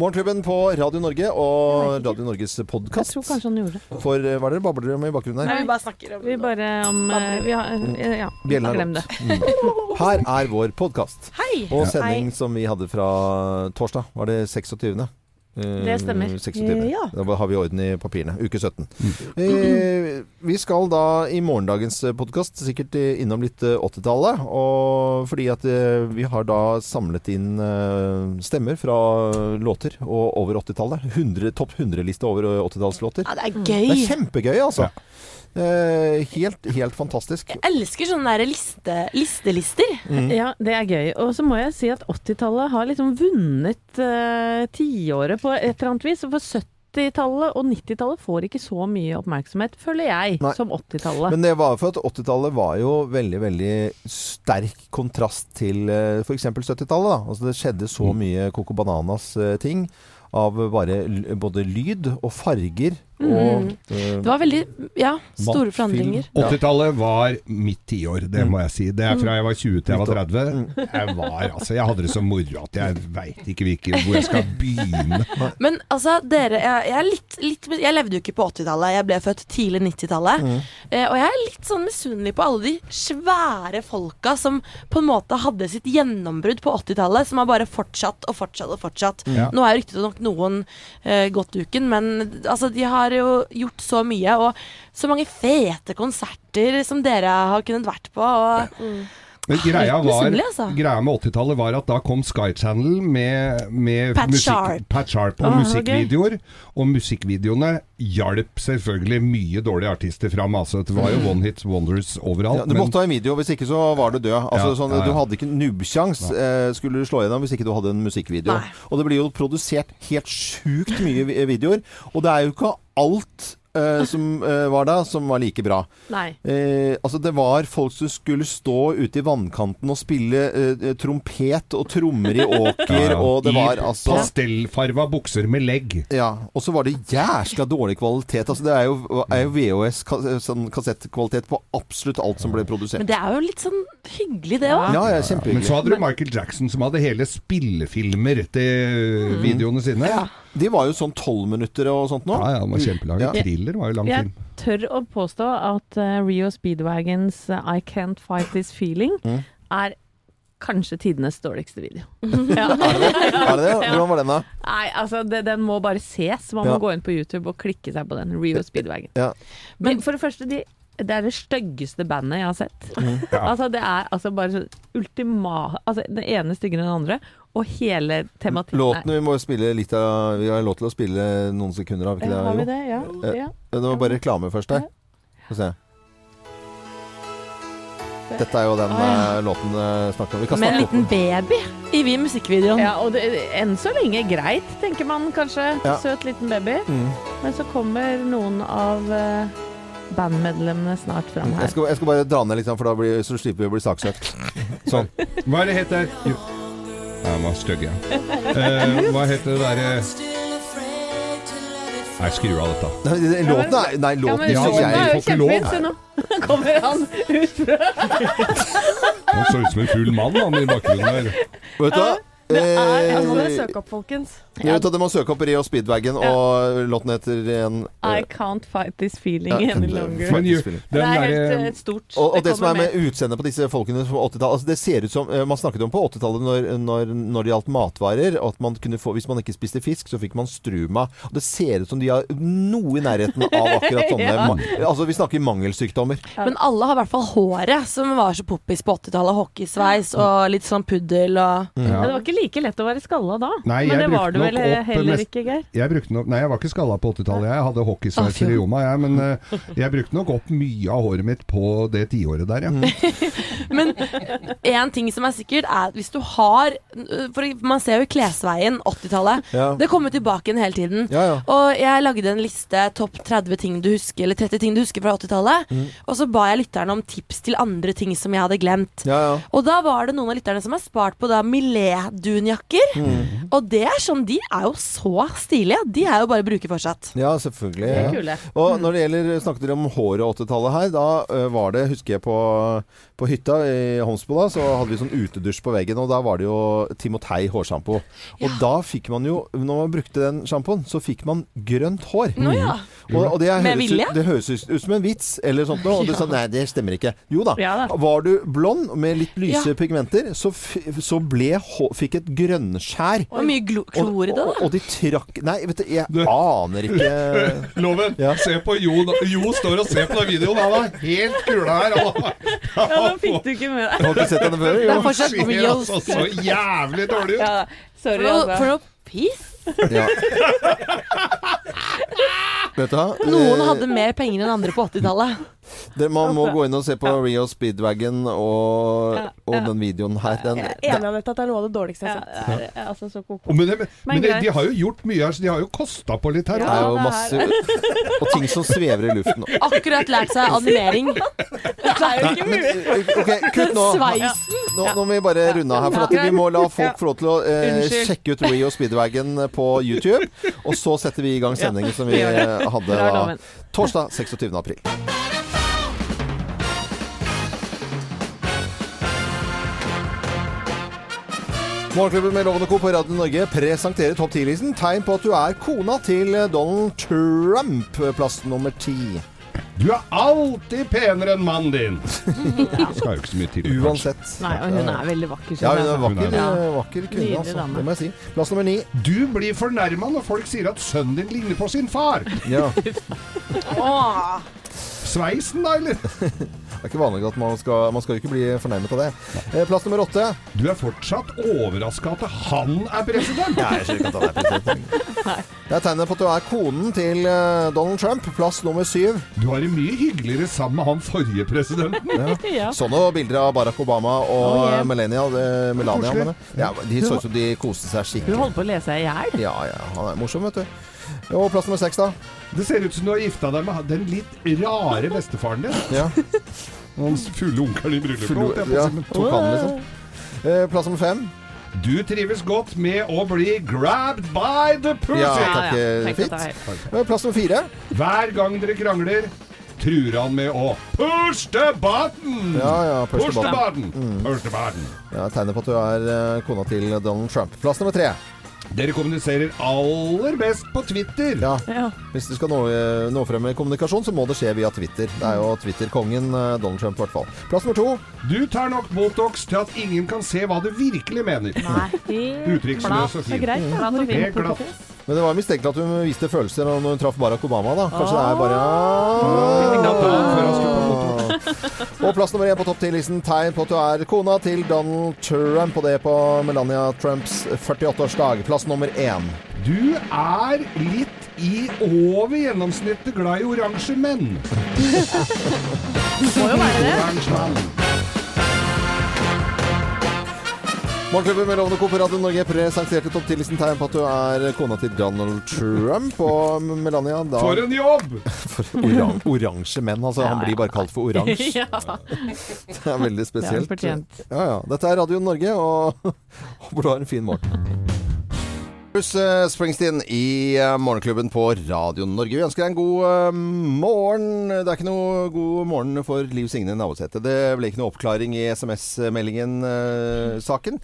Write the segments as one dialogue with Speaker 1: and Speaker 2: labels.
Speaker 1: Morgenklubben på Radio Norge og Radio Norges
Speaker 2: Jeg
Speaker 1: podkast.
Speaker 2: tror kanskje han gjorde det.
Speaker 1: For eh, hva er det dere babler om i bakgrunnen her?
Speaker 3: Nei, vi bare snakker om
Speaker 2: Vi bare om eh, vi har, eh, Ja,
Speaker 1: Bjellen
Speaker 2: glem det.
Speaker 1: Mm. Her er vår podkast.
Speaker 3: Hei!
Speaker 1: Og sending som vi hadde fra torsdag. Var det 26.? Eh,
Speaker 2: Det stemmer.
Speaker 1: 26.
Speaker 3: Ja.
Speaker 1: Da har vi orden i papirene. Uke 17. Eh, vi skal da i morgendagens podkast sikkert eh, innom litt eh, 80-tallet. Fordi at eh, vi har da samlet inn eh, stemmer fra låter og over 80-tallet. Topp 100-liste over 80-tallslåter.
Speaker 3: Ja, det er
Speaker 1: Det er kjempegøy, altså. Eh, helt, helt fantastisk.
Speaker 3: Jeg elsker sånne der liste, listelister.
Speaker 1: Mm.
Speaker 2: Ja, det er gøy. Og så må jeg si at 80-tallet har liksom vunnet uh, tiåret på et eller annet vis. For 70-tallet og 90-tallet får ikke så mye oppmerksomhet, føler jeg,
Speaker 1: Nei.
Speaker 2: som 80-tallet.
Speaker 1: Men det var for at 80-tallet var jo veldig, veldig sterk kontrast til uh, f.eks. 70-tallet. Altså Det skjedde så mye Coco Bananas-ting. Av bare både lyd og farger og mm.
Speaker 3: Det var veldig ja, store forandringer.
Speaker 4: 80-tallet var mitt tiår, det må jeg si. Det er fra jeg var 20 til jeg var 30. Jeg var, altså, jeg hadde det så moro at jeg veit ikke hvilke, hvor jeg skal begynne.
Speaker 3: Men altså, dere Jeg, jeg, er litt, litt, jeg levde jo ikke på 80-tallet. Jeg ble født tidlig 90-tallet. Mm. og jeg er litt sånn misunnelig på alle de svære folka som på en måte hadde sitt gjennombrudd på 80-tallet, som har bare fortsatt og fortsatt og fortsatt.
Speaker 4: Ja.
Speaker 3: Nå er riktignok noen uh, gått uken, men altså, de har jo gjort så mye. Og så mange fete konserter som dere har kunnet vært på. Og
Speaker 4: Men greia, var,
Speaker 3: altså.
Speaker 4: greia med 80-tallet var at da kom Sky Channel med, med
Speaker 3: Pat
Speaker 4: musikk,
Speaker 3: Sharp.
Speaker 4: Pat Sharp og
Speaker 2: oh, musikkvideoer.
Speaker 4: musikkvideoer. Og musikkvideoene hjalp selvfølgelig mye dårlige artister fram. Altså, det var jo one hit wonders overalt.
Speaker 1: ja, Du
Speaker 4: men-
Speaker 1: måtte ha en video, hvis ikke så var du død. Altså,
Speaker 4: Ja,
Speaker 1: sånn,
Speaker 4: ja, ja.
Speaker 1: Du hadde ikke nubbsjans eh, skulle du slå gjennom hvis ikke du hadde en musikkvideo.
Speaker 3: Nei.
Speaker 1: Og det blir jo produsert helt sjukt mye videoer. Og det er jo ikke alt eh, som uh, var da, som var like bra.
Speaker 2: Nei.
Speaker 1: Eh, altså Det var folk som skulle stå ute i vannkanten og spille trompet og trommer i åker,
Speaker 4: Ja, ja.
Speaker 1: og det var
Speaker 4: I
Speaker 1: altså
Speaker 4: pastellfarva bukser med legg.
Speaker 1: ja, Og så var det jæskla dårlig kvalitet. Altså Det er jo, er jo VHS, sånn kassettkvalitet på absolutt alt som ble produsert.
Speaker 3: Men det er jo litt sånn hyggelig, det òg.
Speaker 1: Ja, ja,
Speaker 4: Men så hadde du Michael Jackson som hadde hele spillefilmer til videoene sine. Ja,
Speaker 1: De var jo sånn tolv minutter og sånt nå.
Speaker 4: ja, den var kjempelang.
Speaker 1: Ja.
Speaker 4: Thriller var jo lang
Speaker 2: Jeg tør å påstå at uh, Rio Speedwagons uh, I Can't Fight This Feeling
Speaker 1: Mm.
Speaker 2: er kanskje tidenes dårligste video. ja.
Speaker 1: Er det det? Hvordan var den, da?
Speaker 2: Nei, altså det, den må bare ses. Man
Speaker 1: Ja.
Speaker 2: må gå inn på YouTube og klikke seg på den. Rio Speedwagon.
Speaker 1: Ja.
Speaker 2: Men for det første, de, det er det styggeste bandet jeg har sett.
Speaker 4: Ja.
Speaker 2: Altså Det er altså bare sånn ultima... Altså Det ene styggere enn det andre. Og hele tematikken
Speaker 1: Låten vi må spille litt av Vi har lov til å spille noen sekunder, av, ikke det?
Speaker 2: har vi det? Ja.
Speaker 1: Eh,
Speaker 2: ja.
Speaker 1: Det var bare reklame først der. Få se. Dette er jo den
Speaker 3: ah, ja.
Speaker 1: eh, låten vi snakker om. Vi kan
Speaker 3: Med en liten baby i vi musikkvideoen.
Speaker 2: ja, og det, enn så lenge greit, tenker man kanskje.
Speaker 1: Ja.
Speaker 2: Søt liten baby.
Speaker 1: Mm.
Speaker 2: Men så kommer noen av eh, bandmedlemmene snart fram
Speaker 1: Jeg
Speaker 2: her.
Speaker 1: skal, jeg skal bare dra ned litt, for da blir, så slipper vi å bli saksøkt. Sånn.
Speaker 4: Hva er det heter Jo. Ja, den var stygg, ja. Eh, hva heter det derre Nei, skru av dette.
Speaker 1: Nei, Låten er Nei,
Speaker 2: Ja,
Speaker 1: låten
Speaker 2: men
Speaker 4: Ja,
Speaker 1: synes
Speaker 2: låten
Speaker 4: jeg får ikke lov.
Speaker 2: se nå. Kommer han ut fra
Speaker 4: Han så ut som en full mann han i bakgrunnen der.
Speaker 1: Vet du hva?
Speaker 2: Det er-
Speaker 1: Eh,
Speaker 5: må dere søke opp, folkens.
Speaker 1: At Dere må søke opp Rio Speedwagon, og låten heter en
Speaker 2: I can't fight this feeling
Speaker 1: Ja,
Speaker 2: any longer.
Speaker 4: Men jo,
Speaker 2: Det er helt
Speaker 4: derre
Speaker 2: eh, stort.
Speaker 1: Og, og det som er
Speaker 2: med,
Speaker 1: med utseendet på disse folkene på 80-tallet altså Det ser ut som uh, Man snakket om på 80-tallet når, når, når det gjaldt matvarer, at man kunne få Hvis man ikke spiste fisk, så fikk man struma. Og det ser ut som de har noe i nærheten av akkurat sånne
Speaker 2: Ja.
Speaker 1: Altså Vi snakker mangelsykdommer.
Speaker 3: Men alle har i hvert fall håret, som var så poppis på 80-tallet. Hockeysveis og litt sånn puddel og
Speaker 2: det var ikke like lett å være skalla da.
Speaker 4: Nei,
Speaker 2: Men det var
Speaker 4: brukte
Speaker 2: vel
Speaker 4: opp
Speaker 2: heller
Speaker 4: mest-
Speaker 2: ikke, Geir?
Speaker 4: Jeg brukte nok, nei, jeg var ikke skalla på 80-tallet. Jeg hadde hockeysveiser
Speaker 3: fy.
Speaker 4: i Roma, jeg. Men uh, jeg brukte nok opp mye av håret mitt på det tiåret der, ja.
Speaker 3: Men én ting som er sikkert, er at hvis du har For man ser jo Klesveien 80-tallet.
Speaker 1: Ja.
Speaker 3: Det kommer tilbake igjen hele tiden.
Speaker 1: Ja, ja.
Speaker 3: Og jeg lagde en liste topp 30 ting du husker Eller 30 ting du husker fra 80-tallet. Og så ba jeg lytterne om tips til andre ting som jeg hadde glemt.
Speaker 1: Ja, ja.
Speaker 3: Og da var det noen av lytterne som har spart på da Millet-dunjakker. Og det er sånn, de er jo så stilige. De er jo bare å bruke fortsatt.
Speaker 1: ja, selvfølgelig.
Speaker 2: Er
Speaker 1: Ja. Og når det gjelder Snakket dere om håret og 80-tallet her? Da ø, var det, husker jeg på, på hytta i Holmsboda, så hadde vi sånn utedusj på veggen, og da var det jo Timotei hårsjampo. Og da fikk man jo, når man brukte den sjampoen, så fikk man grønt hår.
Speaker 3: Nå ja.
Speaker 1: Og, og det,
Speaker 3: Med
Speaker 1: høres,
Speaker 3: vilje?
Speaker 1: ut- det høres ut som en vits, eller sånt noe. Og du sa nei, det stemmer ikke. Jo da.
Speaker 2: Ja da.
Speaker 1: Var du blond med litt lyse
Speaker 3: Ja.
Speaker 1: pigmenter, så, f så ble fikk et grønnskjær.
Speaker 3: Og mye glo klor i det, da.
Speaker 1: og de trakk Nei, vet du, jeg
Speaker 4: Du-
Speaker 1: aner ikke
Speaker 4: Loven,
Speaker 1: Ja.
Speaker 4: se på Jo. Jo står og ser på den videoen. Han er helt kula her. Han,
Speaker 2: Nå fikk du ikke med deg.
Speaker 1: Jeg har ikke sett henne før.
Speaker 3: Det er fortsatt reels.
Speaker 4: altså så jævlig dårlig ut.
Speaker 2: Ja, sorry,
Speaker 3: for,
Speaker 2: altså.
Speaker 3: for noe piss.
Speaker 1: Ja. Vet du hva?
Speaker 3: Noen hadde mer penger enn andre på 80-tallet.
Speaker 1: Det, Man må gå inn og se på Rio Speedwagon og,
Speaker 2: Ja,
Speaker 1: og den videoen her. Den,
Speaker 5: Jeg er enig med at det er noe av det dårligste jeg har sett.
Speaker 2: Ja, er, altså så koko.
Speaker 4: Men, det, men
Speaker 2: Men
Speaker 4: det, de har jo gjort mye her, så de har jo kosta på litt her.
Speaker 1: det er jo masse Og ting som svever i luften.
Speaker 3: Akkurat lært seg animering.
Speaker 2: Det er jo ikke mulig.
Speaker 1: Okay, kutt nå.
Speaker 3: Sveisen.
Speaker 1: Nå, nå må vi bare runde av her, for at vi må la folk få lov til å eh, sjekke ut Rio Speedwagon på YouTube. Og så setter vi i gang sendingen som vi eh, hadde da, torsdag 26. april. Morgenklubben med Lovende og Co. på Radio Norge presenterer topp 10-listen. Tegn på at du er kona til Donald Trump, plass nummer ti.
Speaker 4: Du er alltid penere enn mannen din. Skal jo ikke så mye til.
Speaker 1: Uansett.
Speaker 2: Nei, og hun er veldig vakker.
Speaker 1: Ja, hun er vakker,
Speaker 4: Hun er-
Speaker 1: eh, vakker kvinne, altså. Det må jeg si. Plass nummer ni.
Speaker 4: Du blir fornærma når folk sier at sønnen din ligner på sin far.
Speaker 1: Ja.
Speaker 3: Åh.
Speaker 4: Sveisen, da, eller?
Speaker 1: Det er ikke vanlig at man skal Man skal jo ikke bli fornærmet av det. Eh, Plass nummer åtte.
Speaker 4: Du er fortsatt overraska at han er president.
Speaker 1: Nei, jeg skjønner ikke at han er president. Det er tegnet på at du er konen til eh, Donald Trump. Plass nummer syv.
Speaker 4: Du har det mye hyggeligere sammen med han forrige presidenten.
Speaker 2: Ja.
Speaker 1: Så noen bilder av Barack Obama og
Speaker 2: Oh, yeah.
Speaker 1: Melania. eh, Melania mener ja, de så ut som de koste seg
Speaker 2: Hun
Speaker 1: skikkelig.
Speaker 2: holdt på å lese seg i hjel.
Speaker 1: Ja, ja. Han er morsom, vet du. Og plass nummer seks, da.
Speaker 4: Det ser ut som du har gifta deg med den litt rare bestefaren din.
Speaker 1: Ja,
Speaker 4: Den fulle onkelen i bryllupet.
Speaker 1: ja tok han, liksom. Eh, Plass nummer fem.
Speaker 4: Du trives godt med å bli grabbed by the pussy.
Speaker 1: Ja, takk,
Speaker 2: ja. ja.
Speaker 1: Fint.
Speaker 2: det er-
Speaker 1: Eh, Plass nummer fire.
Speaker 4: Hver gang dere krangler, truer han med å push the button!
Speaker 1: Ja, ja, push
Speaker 4: push the
Speaker 1: button.
Speaker 4: button! Push the button.
Speaker 1: Ja, tegnet på at du er eh, kona til Donald Trump. Plass nummer tre.
Speaker 4: Dere kommuniserer aller best på Twitter.
Speaker 1: Ja,
Speaker 2: Ja.
Speaker 1: Hvis du skal nå, eh, nå frem med kommunikasjon, så må det skje via Twitter. Det er jo Twitter-kongen eh, Donald Trump, i hvert fall. Plass nummer to.
Speaker 4: Du tar nok Botox til at ingen kan se hva du virkelig mener. Uttrykksløs og
Speaker 5: Det er
Speaker 4: fin. Helt glatt.
Speaker 1: Men det var mistenkelig at hun viste følelser når hun traff Barack Obama, da. Kanskje det er bare
Speaker 4: på
Speaker 1: Og plass nummer én på topp ti-listen Tegn på at du er kona til Donald Trump, og det på Melania Trumps 48-årsdag. Plass nummer én.
Speaker 4: Du er litt i over gjennomsnittet glad i oransje menn.
Speaker 2: Må jo være det.
Speaker 1: Morgenklubben med Lovende Co. på Radio Norge presenterte topp 10-listen tegn på at du er kona til Donald Trump. Og Melania da
Speaker 4: For en jobb!
Speaker 1: Oran Oransje menn, altså. Han
Speaker 2: Ja,
Speaker 1: blir bare kalt for oransje.
Speaker 2: Ja.
Speaker 1: Det er veldig
Speaker 2: Det er
Speaker 1: spesielt.
Speaker 2: fortjent.
Speaker 1: Ja, ja. Dette er Radio Norge, og håper du har en fin morgen. Bruce eh, Springsteen i eh, Morgenklubben på Radio Norge. Vi ønsker deg en god eh, morgen. Det er ikke noe god morgen for Liv Signe Navarsete. Det ble ikke noe oppklaring i SMS-meldingen-saken.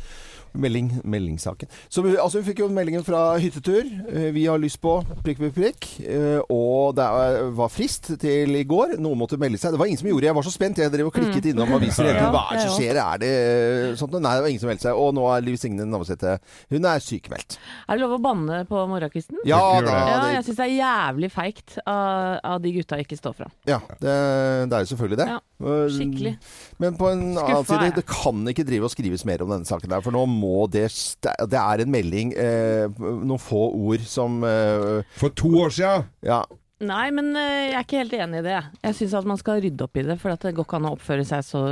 Speaker 1: Melding, meldingssaken. Så vi, altså, vi fikk jo meldingen fra hyttetur. Eh, Vi har lyst på prikk, prikk, prikk. Eh, Og det var frist til i går. Noen måtte melde seg. Det var ingen som gjorde det. Jeg var så spent. Jeg drev og klikket innom aviser Ja. Hva er det som skjer? Er det eh, sånt? Nei, det var ingen som meldte seg. Og nå er Liv Signe Navarsete Hun er sykemeldt.
Speaker 2: Er det lov å banne på morgenkvisten?
Speaker 1: Ja da.
Speaker 2: Ja,
Speaker 1: Det,
Speaker 2: jeg syns det er jævlig feigt av, av de gutta ikke står fram.
Speaker 1: ja, det, det er jo selvfølgelig det.
Speaker 2: Ja, Skikkelig.
Speaker 1: Men på en annen side, det kan ikke drive og skrives mer om denne saken der, for nå må det Det er en melding, eh, noen få ord som eh,
Speaker 4: For to år sia.
Speaker 1: Ja.
Speaker 2: Nei, men eh, jeg er ikke helt enig i det. Jeg syns at man skal rydde opp i det, for at det går ikke an å oppføre seg så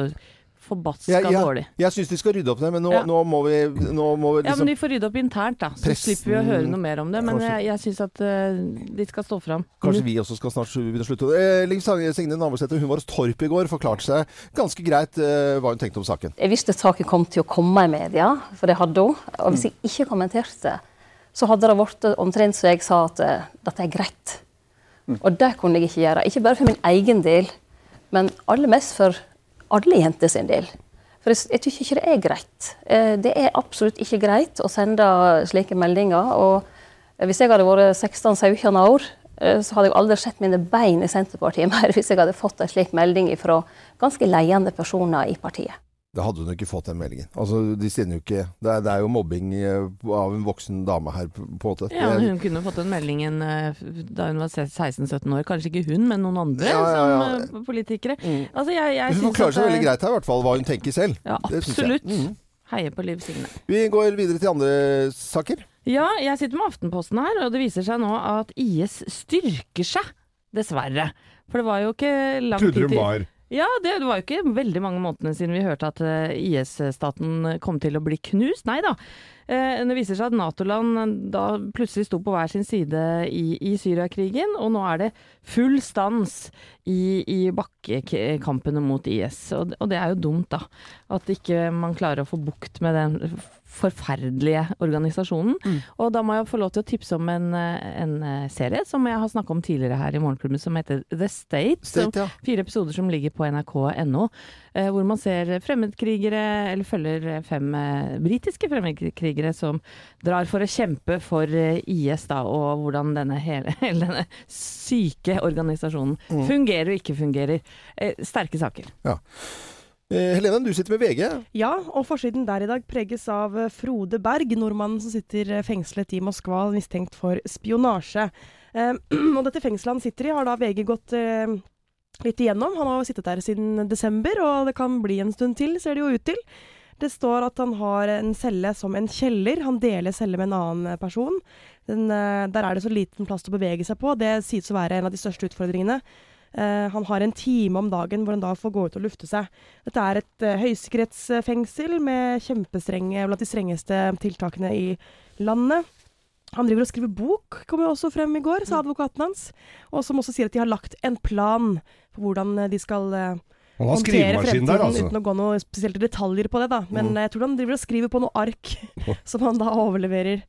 Speaker 2: forbaska
Speaker 1: ja, ja,
Speaker 2: dårlig.
Speaker 1: jeg syns de skal rydde opp det, men nå,
Speaker 2: Ja.
Speaker 1: nå må vi, nå må vi
Speaker 2: Ja,
Speaker 1: liksom
Speaker 2: men de får rydde opp internt, da. Så
Speaker 1: Pressen-
Speaker 2: slipper vi å høre noe mer om det. Men
Speaker 1: Kanskje-
Speaker 2: jeg, jeg syns at uh, de skal stå fram.
Speaker 1: Kanskje vi også skal snart begynne å slutte. Eh, Liv Signe Navarsete hun var hos Torp i går, forklarte seg ganske greit eh, hva hun tenkte om saken.
Speaker 6: Jeg visste saken kom til å komme i media, for det hadde hun. Og hvis jeg ikke kommenterte, så hadde det blitt omtrent så jeg sa at uh, dette er greit. Og det kunne jeg ikke gjøre. Ikke bare for min egen del, men aller mest for alle jenter sin del. For jeg, jeg tykker ikke det er greit. Eh, Det er absolutt ikke greit å sende slike meldinger. Og hvis jeg hadde vært 16-17 år, eh, så hadde jeg aldri sett mine bein i Senterpartiet mer hvis jeg hadde fått en slik melding fra ganske ledende personer i partiet.
Speaker 1: Da hadde hun ikke fått den meldingen. Altså, de sender jo ikke Det er, det er jo mobbing eh, av en voksen dame her, på en måte.
Speaker 2: Ja, hun kunne fått den meldingen eh, da hun var 16-17 år. Kanskje ikke hun, men noen andre
Speaker 1: Ja, ja, ja.
Speaker 2: som eh, politikere.
Speaker 1: Mm.
Speaker 2: Altså, jeg, jeg
Speaker 1: Hun
Speaker 2: klarer
Speaker 1: forklarer seg
Speaker 2: det-
Speaker 1: veldig greit her, i hvert fall hva hun tenker selv.
Speaker 2: Ja, absolutt.
Speaker 1: Mm.
Speaker 2: Heier på Liv Signe.
Speaker 1: Vi går videre til andre saker.
Speaker 2: Ja, jeg sitter med Aftenposten her, og det viser seg nå at IS styrker seg. Dessverre. For det var jo ikke lang
Speaker 4: Trodde
Speaker 2: tid
Speaker 4: de
Speaker 2: til
Speaker 4: var
Speaker 2: Ja, det, var jo ikke veldig mange månedene siden vi hørte at eh, IS-staten kom til å bli knust. Nei da. Eh, Det viser seg at Nato-land da plutselig sto på hver sin side i, i Syriakrigen, og nå er det full stans i, i bakkekampene mot IS. Og, det- og det er jo dumt, da. At ikke man klarer å få bukt med den forferdelige organisasjonen. Og da må jeg få lov til å tipse om en, eh, en eh, serie som jeg har snakka om tidligere her i Morgenklubben, som heter The State. som-
Speaker 1: State, ja.
Speaker 2: Fire episoder som ligger på nrk.no, eh, hvor man ser fremmedkrigere, eller følger fem eh, britiske fremmedkrigere som drar for å kjempe for eh, IS, da, og hvordan denne hele, hele denne syke organisasjonen fungerer og ikke fungerer. Sterke saker.
Speaker 1: Eh, Helene, du sitter med VG.
Speaker 5: Ja, og forsiden der i dag preges av eh, Frode Berg, nordmannen som sitter eh, fengslet i Moskva mistenkt for spionasje. Eh, og dette fengselet han sitter i, har da VG gått eh, litt igjennom. Han har sittet der siden desember, og det kan bli en stund til, ser det jo ut til. Det står at han har en celle som en kjeller. Han deler celle med en annen person. Den, eh, der er det så liten plass til å bevege seg på. Det sies å være en av de største utfordringene. Eh, han har en time om dagen hvor han da får gå ut og lufte seg. Dette er et uh, høysikkerhetsfengsel med kjempestrenge, blant de strengeste tiltakene i landet. Han driver og skriver bok, kom jo også frem i går, sa advokaten hans. Og som også sier at de har lagt en plan for hvordan eh, de skal
Speaker 4: Han har
Speaker 5: håndtere fremtiden,
Speaker 4: der, altså.
Speaker 5: uten å gå noe spesielt detaljer på det, da. Men
Speaker 1: Mm.
Speaker 5: jeg tror han driver og skriver på noe ark som han da overleverer.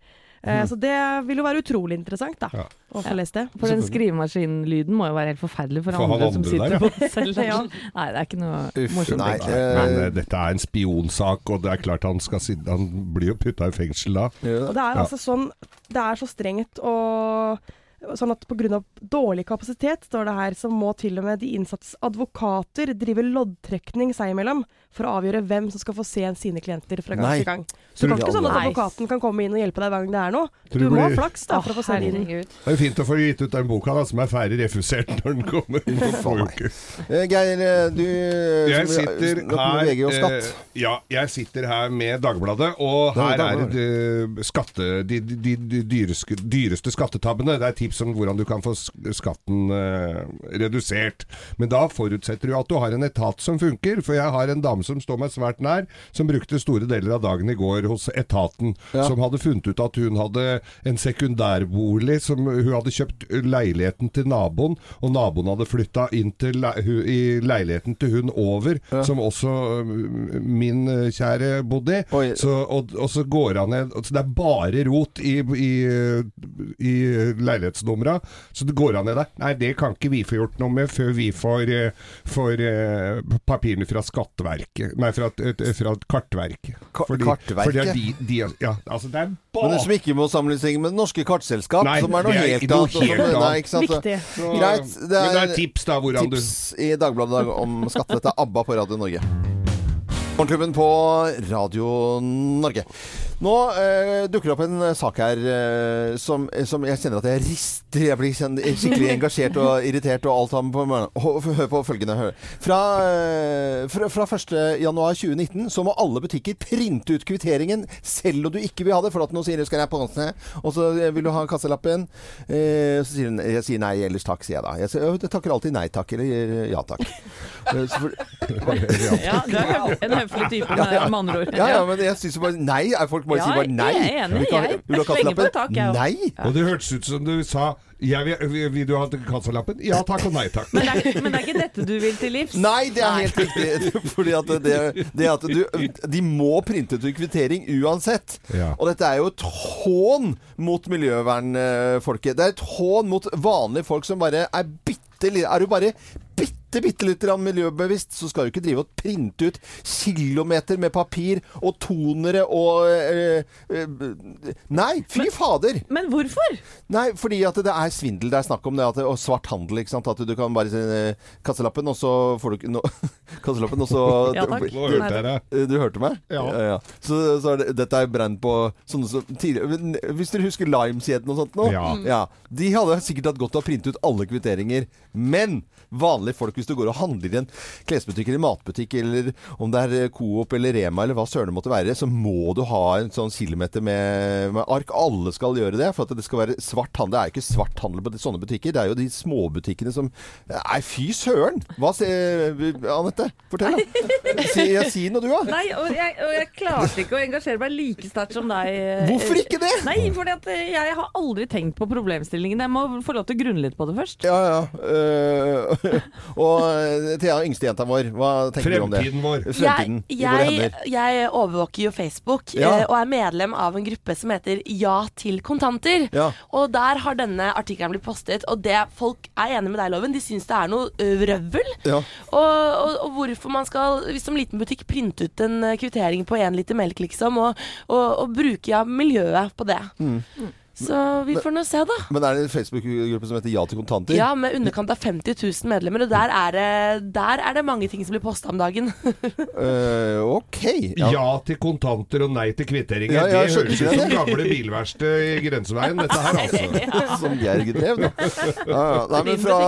Speaker 5: Eh, Så det vil jo være utrolig interessant, da,
Speaker 4: Ja.
Speaker 5: å få lest det.
Speaker 2: For den skrivemaskinlyden må jo være helt forferdelig for,
Speaker 4: For andre,
Speaker 2: andre som sitter
Speaker 4: der,
Speaker 2: på selv.
Speaker 5: Ja.
Speaker 2: Nei, det er ikke noe
Speaker 1: Uff,
Speaker 2: morsomt.
Speaker 1: nei.
Speaker 2: egentlig.
Speaker 1: Eh,
Speaker 4: Men eh, dette er en spionsak, og det er klart han skal sitte Han blir jo putta i fengsel da.
Speaker 5: Og det er
Speaker 4: Ja.
Speaker 5: altså sånn Det er så strengt og Sånn at pga. dårlig kapasitet, står det her, så må til og med de innsattes advokater drive loddtrekning seg imellom for å avgjøre hvem som skal få se sine klienter fra gang
Speaker 1: Nei.
Speaker 5: til gang. Så det kan ikke sånn at advokaten kan komme inn og hjelpe deg hver gang det er noe. Du
Speaker 4: du
Speaker 5: må ha flaks da for å få se.
Speaker 2: Herregud.
Speaker 4: Det er fint å få gitt ut den boka da, som er ferdig refusert når den kommer. om noen uker.
Speaker 1: Eh, Geir, eh, du eh,
Speaker 4: Jeg sitter her
Speaker 1: VG og skatt.
Speaker 4: Ja, jeg sitter her med Dagbladet, og her er det skatte, de, de, de, dyreste skattetabbene. Det er tips om hvordan du kan få skatten uh, redusert. Men da forutsetter du at du har en etat som funker. For jeg har en dame som står meg svært nær, som brukte store deler av dagen i går hos etaten.
Speaker 1: Ja.
Speaker 4: Som hadde funnet ut at hun hadde en sekundærbolig som hun hadde kjøpt leiligheten til naboen, og naboen hadde flytta inn le i leiligheten til hun over, som også min kjære bodde i. Så, og, og så går han ned Så det er bare rot i, i, i leilighetsnumra. Så det går han ned der. Nei, det kan ikke vi få gjort noe med før vi får, eh, får eh, papirene fra Skatteverket Nei, fra, fra Kartverket.
Speaker 1: Ka-
Speaker 4: Fordi-
Speaker 1: Kartverket?
Speaker 4: Fordi er de, de Ja, altså det er
Speaker 1: Men
Speaker 4: bare
Speaker 1: det som ikke må sammenlignes med Det Norske Kartselskap,
Speaker 4: Nei,
Speaker 1: som er noe
Speaker 4: er
Speaker 1: helt annet.
Speaker 5: Viktig.
Speaker 4: Så-
Speaker 1: Greit, det
Speaker 4: Men det
Speaker 1: er
Speaker 4: er tips da hvordan du
Speaker 1: Tips i Dagbladet i dag om skatt. Dette er ABBA på Radio Norge. Morgenklubben på Radio Norge. Nå eh, dukker det opp en eh, sak her eh, som, som jeg kjenner at jeg rister. Jeg blir skikkelig engasjert og irritert og alt sammen på morgenen. Hør hør på følgende. Hør. Fra, eh, fra, fra 1.1.2019 så må alle butikker printe ut kvitteringen selv om du ikke vil ha det. For at nå sier du skal jeg på kassen, og så eh, vil du ha kasselappen. Eh, så sier hun jeg sier nei, ellers takk, sier jeg da. Jeg, sier, jeg takker alltid nei takk eller ja takk. Eh, så for,
Speaker 2: Ja, du er en høflig type, med, med andre ord.
Speaker 1: ja, ja, men jeg syns jo bare nei. Er folk bare
Speaker 2: Ja,
Speaker 1: sier bare nei?
Speaker 2: jeg er enig,
Speaker 1: du
Speaker 2: jeg
Speaker 1: vil du ha
Speaker 2: tak, jeg.
Speaker 1: Nei!
Speaker 4: Og det hørtes ut som du sa jeg vil, vil, vil du ha kassalappen? Ja takk og nei takk.
Speaker 2: Men det, er, men det er ikke dette du vil til livs?
Speaker 1: Nei, det er helt riktig. Fordi at det, det at du De må printe ut en kvittering uansett.
Speaker 4: Ja.
Speaker 1: Og dette er jo et hån mot miljøvernfolket. Det er et hån mot vanlige folk som bare er bitte Er du bare bitte, bitte litt miljøbevisst, så skal du ikke drive og printe ut kilometer med papir og tonere og øh, øh, Nei, fy fader!
Speaker 2: Men hvorfor?
Speaker 1: Nei, fordi at det er svindel. Det er snakk om det at, og svart handel. ikke sant? At du kan bare sende kasselappen, og så får du ikke no, Kasselappen, og så
Speaker 2: Ja, takk.
Speaker 4: Nå hørte jeg det.
Speaker 1: Eh, Du hørte meg?
Speaker 4: Ja.
Speaker 1: Så, så er det, dette er brent på sånne som tidligere Hvis dere husker Lime-kjeden og sånt nå?
Speaker 4: Ja.
Speaker 1: De hadde sikkert hatt godt av å printe ut alle kvitteringer. Men vanlige folk, hvis du går og handler i en klesbutikk eller matbutikk, eller om det er eh, Coop eller Rema eller hva søren det måtte være, så må du ha en sånn kilometer med, med ark. Alle skal gjøre det, for at det skal være svart handel. Det er jo ikke svart handel på sånne butikker. Det er jo de småbutikkene som Nei, fy søren! Hva sier Anette? Fortell, da. Si, ja, si noe, du, da.
Speaker 2: Nei, og jeg, og jeg klarte ikke å engasjere meg like sterkt som deg. eh,
Speaker 1: Hvorfor ikke det?
Speaker 2: Nei, for jeg har aldri tenkt på problemstillingen. Jeg må få lov til å grunne litt på det først.
Speaker 1: Ja, ja. Øh, og eh, Thea, yngstejenta vår, hva tenker du om det?
Speaker 4: Fremtiden vår.
Speaker 1: Fremtiden
Speaker 3: jeg, jeg, jeg overvåker jo Facebook
Speaker 1: Ja.
Speaker 3: eh, og er medlem av en gruppe som heter Ja til kontanter.
Speaker 1: Ja.
Speaker 3: Og der har denne artikkelen blitt postet, og det folk er enig med deg, Loven. De syns det er noe røvel.
Speaker 1: Ja.
Speaker 3: Og, og, og hvorfor man skal, hvis som liten butikk, printe ut en eh, kvittering på én liter melk, liksom, og, og, og bruke ja, miljøet på det.
Speaker 1: Mm.
Speaker 3: Så vi får nå se, da.
Speaker 1: Men er det en Facebook-gruppe som heter Ja til kontanter?
Speaker 3: Ja, med underkant av 50 000 medlemmer, og der er det, der er det mange ting som blir posta om dagen.
Speaker 1: uh, ok.
Speaker 4: Ja. til kontanter og nei til kvitteringer.
Speaker 1: Ja, ja,
Speaker 4: det høres ut som gamle bilverksted i grenseveien, dette her altså.
Speaker 1: Som Gjerg drev, da. Ja, ja. Nei, men fra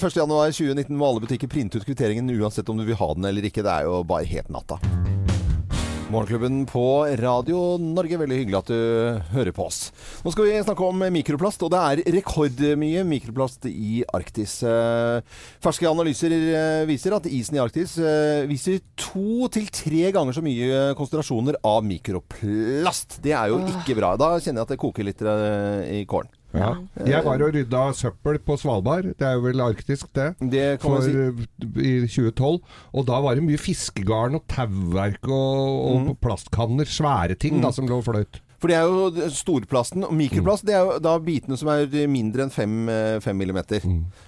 Speaker 1: 1.1.2019 må alle butikker printe ut kvitteringen uansett om du vil ha den eller ikke. Det er jo bare helt natta. Morgenklubben på Radio Norge. Veldig hyggelig at du hører på oss. Nå skal vi snakke om mikroplast, og det er rekordmye mikroplast i Arktis. Eh, Ferske analyser eh, viser at isen i Arktis eh, viser to til tre ganger så mye konsentrasjoner av mikroplast. Det er jo ikke bra. Da kjenner jeg at det koker litt i kålen.
Speaker 4: Ja. Jeg var og rydda søppel på Svalbard. Det er jo vel arktisk, det.
Speaker 1: Det kan man
Speaker 4: For,
Speaker 1: si.
Speaker 4: eh, I 2012. Og da var det mye fiskegarn og tauverk og, og plastkanner. Svære ting da som lå og fløt.
Speaker 1: For det er jo storplasten. Og mikroplast det er jo da bitene som er mindre enn fem, eh, Mm. millimeter.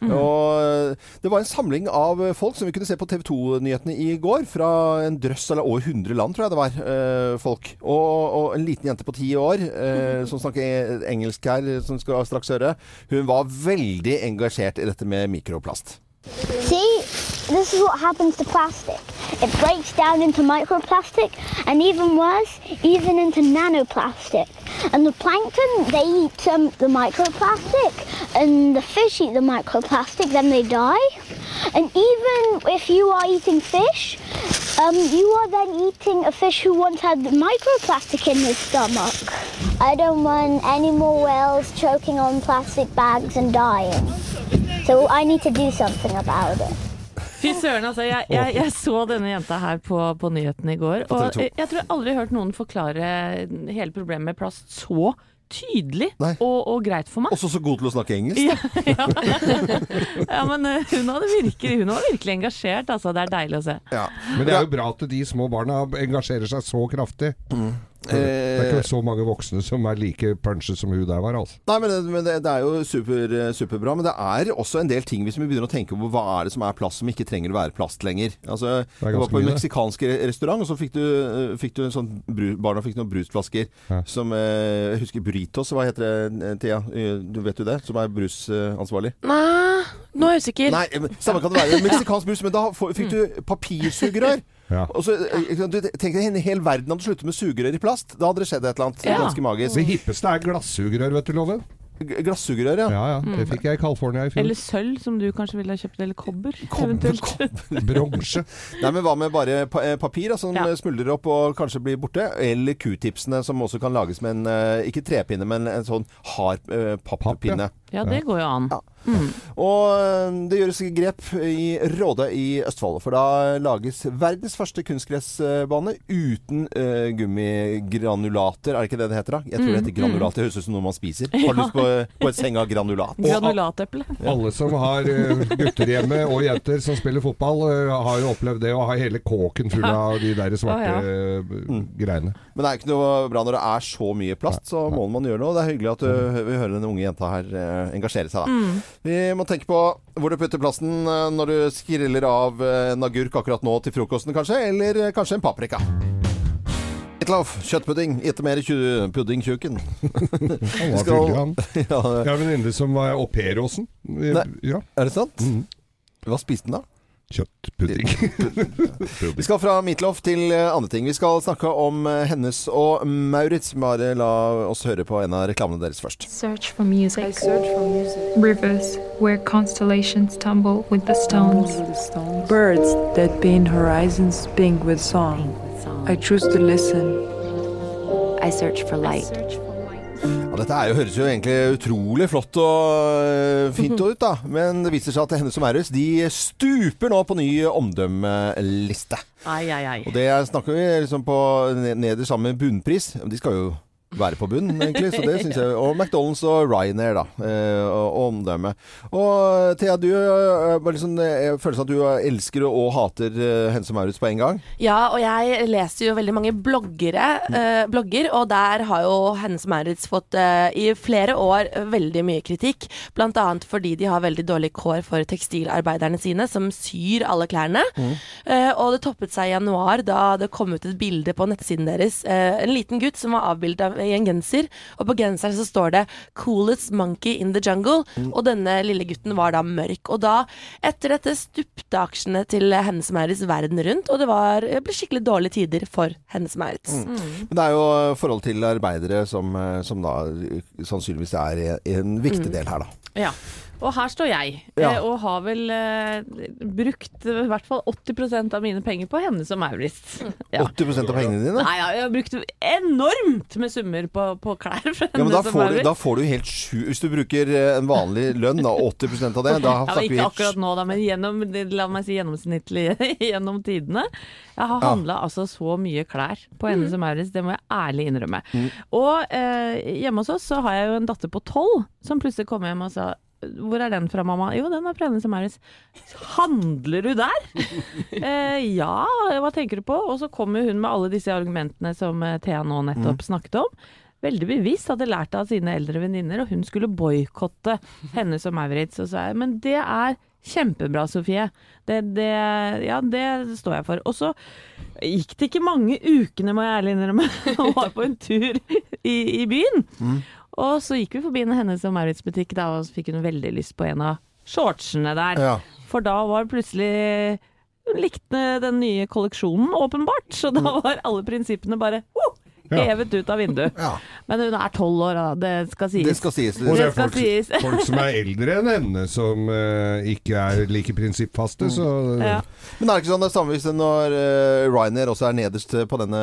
Speaker 1: Og eh, det var en samling av folk som vi kunne se på TV 2-nyhetene i går. Fra en drøss eller over 100 land, tror jeg det var. eh, folk. Og, og en liten jente på ti år eh, som snakker engelsk her, som skal straks høre. Hun var veldig engasjert i dette med mikroplast.
Speaker 7: See, this is what happens to plastic. It breaks down into microplastic and even worse, even into nanoplastic. And the plankton, they eat um, the microplastic and the fish eat the microplastic, then they die. And even if you are eating fish, um, you are then eating a fish who once had microplastic in his stomach. I don't want any more whales choking on plastic bags and dying. So I need to do something about it.
Speaker 2: Fy søren, altså. Jeg, jeg, jeg så denne jenta her på, på nyhetene i går. Og jeg, jeg tror jeg aldri har hørt noen forklare hele problemet med plast så tydelig og, og greit for meg.
Speaker 1: Også så god til å snakke engelsk.
Speaker 2: Ja, ja. ja, men eh, hun, hadde virkelig, hun var virkelig engasjert, altså. Det er deilig å se.
Speaker 1: Ja.
Speaker 4: Men det er jo bra at de små barna engasjerer seg så kraftig. Det er
Speaker 1: Eh,
Speaker 4: ikke så mange voksne som er like punchy som hun der var, altså.
Speaker 1: Nei, men, det, men det, det er jo super, superbra. Men det er også en del ting hvis vi begynner å tenke på hva er det som er plast som ikke trenger å være plast lenger. Altså, jeg var på en meksikansk restaurant, og så fikk du, eh, fikk du en sånn bru, Barna fikk noen brusflasker
Speaker 4: Ja.
Speaker 1: som eh, Jeg husker burritos, hva heter det, eh, Thea? Eh, Du vet jo det? Som er brusansvarlig?
Speaker 3: Nei, nå er jeg usikker.
Speaker 1: Nei, samme kan det være. Meksikansk brus, men da fikk du papirsugerør.
Speaker 4: Ja.
Speaker 1: Og så, eh, du Tenk deg en hel verden hadde sluttet med sugerør i plast. Da hadde det skjedd et eller annet
Speaker 2: Ja.
Speaker 1: ganske magisk.
Speaker 4: Det hippeste er glassugerør, vet du, Loven.
Speaker 1: Glassugerør, ja.
Speaker 4: Ja, ja. Det fikk jeg i California i fjor.
Speaker 2: Eller sølv, som du kanskje ville ha kjøpt. Eller kobber,
Speaker 1: Kobber,
Speaker 2: eventuelt.
Speaker 4: Bronse.
Speaker 1: Nei, men Hva med bare eh, papir da, som
Speaker 2: Ja.
Speaker 1: smuldrer opp og kanskje blir borte? Eller q-tipsene som også kan lages med en eh, ikke trepinne, men en sånn hard eh, pappinne.
Speaker 2: Ja, det går jo an.
Speaker 1: Ja. Og eh, det gjøres grep i Råde i Østfold. For da lages verdens første kunstgressbane uten uh, gummigranulater. Er det ikke det det heter? da? Jeg tror det heter granulat. Det høres ut som noe man spiser. Har du lyst på, på et seng av granulat?
Speaker 2: Granulateple.
Speaker 4: Alle som har eh, gutter hjemme, og jenter som spiller fotball, har jo opplevd det å ha hele kåken full av de der svarte
Speaker 2: oh,
Speaker 4: ja. mm. greiene.
Speaker 1: Men det er ikke noe bra når det er så mye plast, så må man gjøre noe. Det er hyggelig at du, vi hører den unge jenta her engasjere seg. da. Vi må tenke på hvor du putter plassen eh, når du skriller av eh, en agurk akkurat nå til frokosten, kanskje. Eller eh, kanskje en paprika. Hitloff, kjøttpudding. Ikke mer tju- puddingtjuken.
Speaker 4: Han var
Speaker 1: Skal-
Speaker 4: han.
Speaker 1: ja,
Speaker 4: Jeg har en venninne som var au pair hos den. Ja.
Speaker 1: er det sant?
Speaker 4: Mm.
Speaker 1: Hva spiste han da?
Speaker 4: Kjøttpudding.
Speaker 1: Vi skal fra Midtloff til eh, andre ting. Vi skal snakke om eh, Hennes og Maurits. Bare la oss høre på en av reklamene deres først.
Speaker 8: Search for music. Rivers where constellations tumble with the stones.
Speaker 9: Birds that paint horizons bing with song. I choose to listen.
Speaker 10: I search for light.
Speaker 1: Ja, dette er jo, høres jo egentlig utrolig flott og øh, fint ut, da. Men det viser seg at henne som er Maurits de stuper nå på ny omdømmeliste.
Speaker 2: Ai, ai, ai.
Speaker 1: Og det er- snakker vi liksom på neder nederst sammen med bunnpris. De skal jo være på bunnen, egentlig. Så det synes jeg. Og McDonald's og Ryanair, da. eh, Og, omdømme. Og Thea, du øh, bare liksom, jeg føler seg at du elsker og hater Hense Maurits på en gang.
Speaker 3: Ja, og jeg leser jo veldig mange bloggere, eh, blogger, og der har jo Hense Maurits fått eh, i flere år veldig mye kritikk. Blant annet fordi de har veldig dårlige kår for tekstilarbeiderne sine, som syr alle klærne. Eh, og det toppet seg i januar da det kom ut et bilde på nettsiden deres. Eh, en liten gutt som var avbildet i en genser, og på genseren så står det 'Coolest monkey in the jungle'. Og denne lille gutten var da mørk. Og da, etter dette, stupte aksjene til Hennes Maurits verden rundt, og det var, det ble skikkelig dårlige tider for Hennes Maurits.
Speaker 1: Men det er jo forhold til arbeidere som, eh, som da eh, sannsynligvis er en viktig del her, da.
Speaker 2: Ja. Og her står jeg,
Speaker 1: Ja.
Speaker 2: eh, og har vel eh, brukt i hvert fall 80% av mine penger på henne som Maurits. Ja.
Speaker 1: 80% av pengene dine?
Speaker 2: Nei, ja, jeg har brukt enormt med summer på, på klær fra
Speaker 1: Ja, men da
Speaker 2: som
Speaker 1: får, du, da får du helt sju Hvis du bruker eh, en vanlig lønn, da 80% av det, da
Speaker 2: Ja, ikke akkurat nå, da, men gjennom, la meg si gjennomsnittlig gjennom tidene. Jeg har
Speaker 1: Ja.
Speaker 2: handla altså så mye klær på Hennes som Maurits, det må jeg ærlig innrømme.
Speaker 1: Mm.
Speaker 2: Og eh, hjemme hos oss så har jeg jo en datter på tolv som plutselig kom hjem og sa hvor er den fra, mamma? Jo, den er fra Hennes og Maurits. Handler du der? eh, ja, hva tenker du på? Og så kommer hun med alle disse argumentene som eh, Thea nå nettopp snakket om. Veldig bevisst hadde lært av sine eldre venninner, og hun skulle boikotte Hennes og Maurits. Og så men det er kjempebra, Sofie. Det, det, ja, det står jeg for. Og så gikk det ikke mange ukene, må jeg ærlig innrømme, og var på en tur i, i byen. Og så gikk vi forbi en Hennes og Maurits butikk, da, og så fikk hun veldig lyst på en av shortsene der.
Speaker 1: Ja.
Speaker 2: For da var plutselig Hun likte den nye kolleksjonen, åpenbart. Så da var alle prinsippene bare oh. Hevet ut av vinduet.
Speaker 1: Ja.
Speaker 2: Men hun er tolv år, da. Det skal sies.
Speaker 1: Det skal sies.
Speaker 4: Og det
Speaker 2: Det
Speaker 4: er
Speaker 2: skal
Speaker 4: folk,
Speaker 2: sies.
Speaker 4: folk som er eldre enn henne, som uh, ikke er like prinsippfaste. Så
Speaker 2: Ja.
Speaker 1: Men er det ikke sånn det samme hvis når uh, Ryanair også er nederst på denne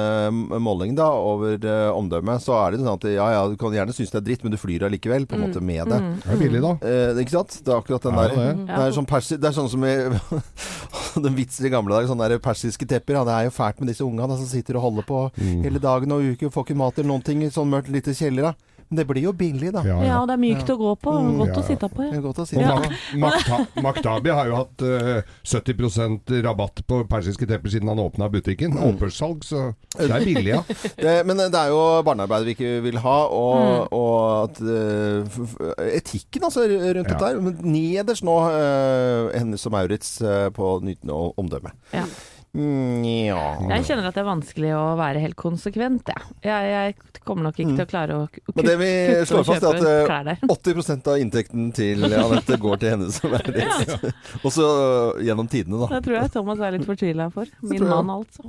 Speaker 1: målingen da, over uh, omdømmet, så er det sånn at ja ja, du kan gjerne synes det er dritt, men du flyr allikevel på en måte med det.
Speaker 4: det er billig, da.
Speaker 1: Eh, ikke sant? Det er akkurat den
Speaker 4: Ja,
Speaker 1: der.
Speaker 4: det.
Speaker 1: Det er, sånn persi, det er sånn som i den vitser i gamle dager, sånne der persiske tepper. Ja, det er jo fælt med disse ungene som sitter og holder på hele dagen og uker, får ikke mat eller noen ting i sånn mørkt lite kjeller. da. Men det blir jo billig, da.
Speaker 4: Ja,
Speaker 2: Ja,
Speaker 4: ja.
Speaker 2: og det er mykt å gå på.
Speaker 1: Og
Speaker 2: Godt
Speaker 4: Ja,
Speaker 2: å sitte på.
Speaker 1: Det
Speaker 2: Ja.
Speaker 1: godt å sitte
Speaker 4: Og
Speaker 1: Ja.
Speaker 4: Mak- Makta- Maktabi har jo hatt uh, 70% rabatt på persiske tepper siden han åpna butikken. Opphørssalg, så det er billig, ja.
Speaker 1: Det, men det er jo barnearbeid vi ikke vil ha, og, og at eh, f- etikken altså rundt
Speaker 4: Ja.
Speaker 1: dette her. Nederst nå uh, Hennes og Maurits uh, på nytende omdømme.
Speaker 2: Ja.
Speaker 1: Mm, ja.
Speaker 2: Jeg kjenner at det er vanskelig å være helt konsekvent, jeg. Jeg, jeg kommer nok ikke til å klare å ku-
Speaker 1: Mm. Men det vi slår fast, er at eh,
Speaker 2: klær der.
Speaker 1: 80% av inntekten til Anette går til henne som er Og Ja. Også gjennom tidene, da.
Speaker 2: Det tror jeg Thomas er litt fortvila for. Min mann, altså.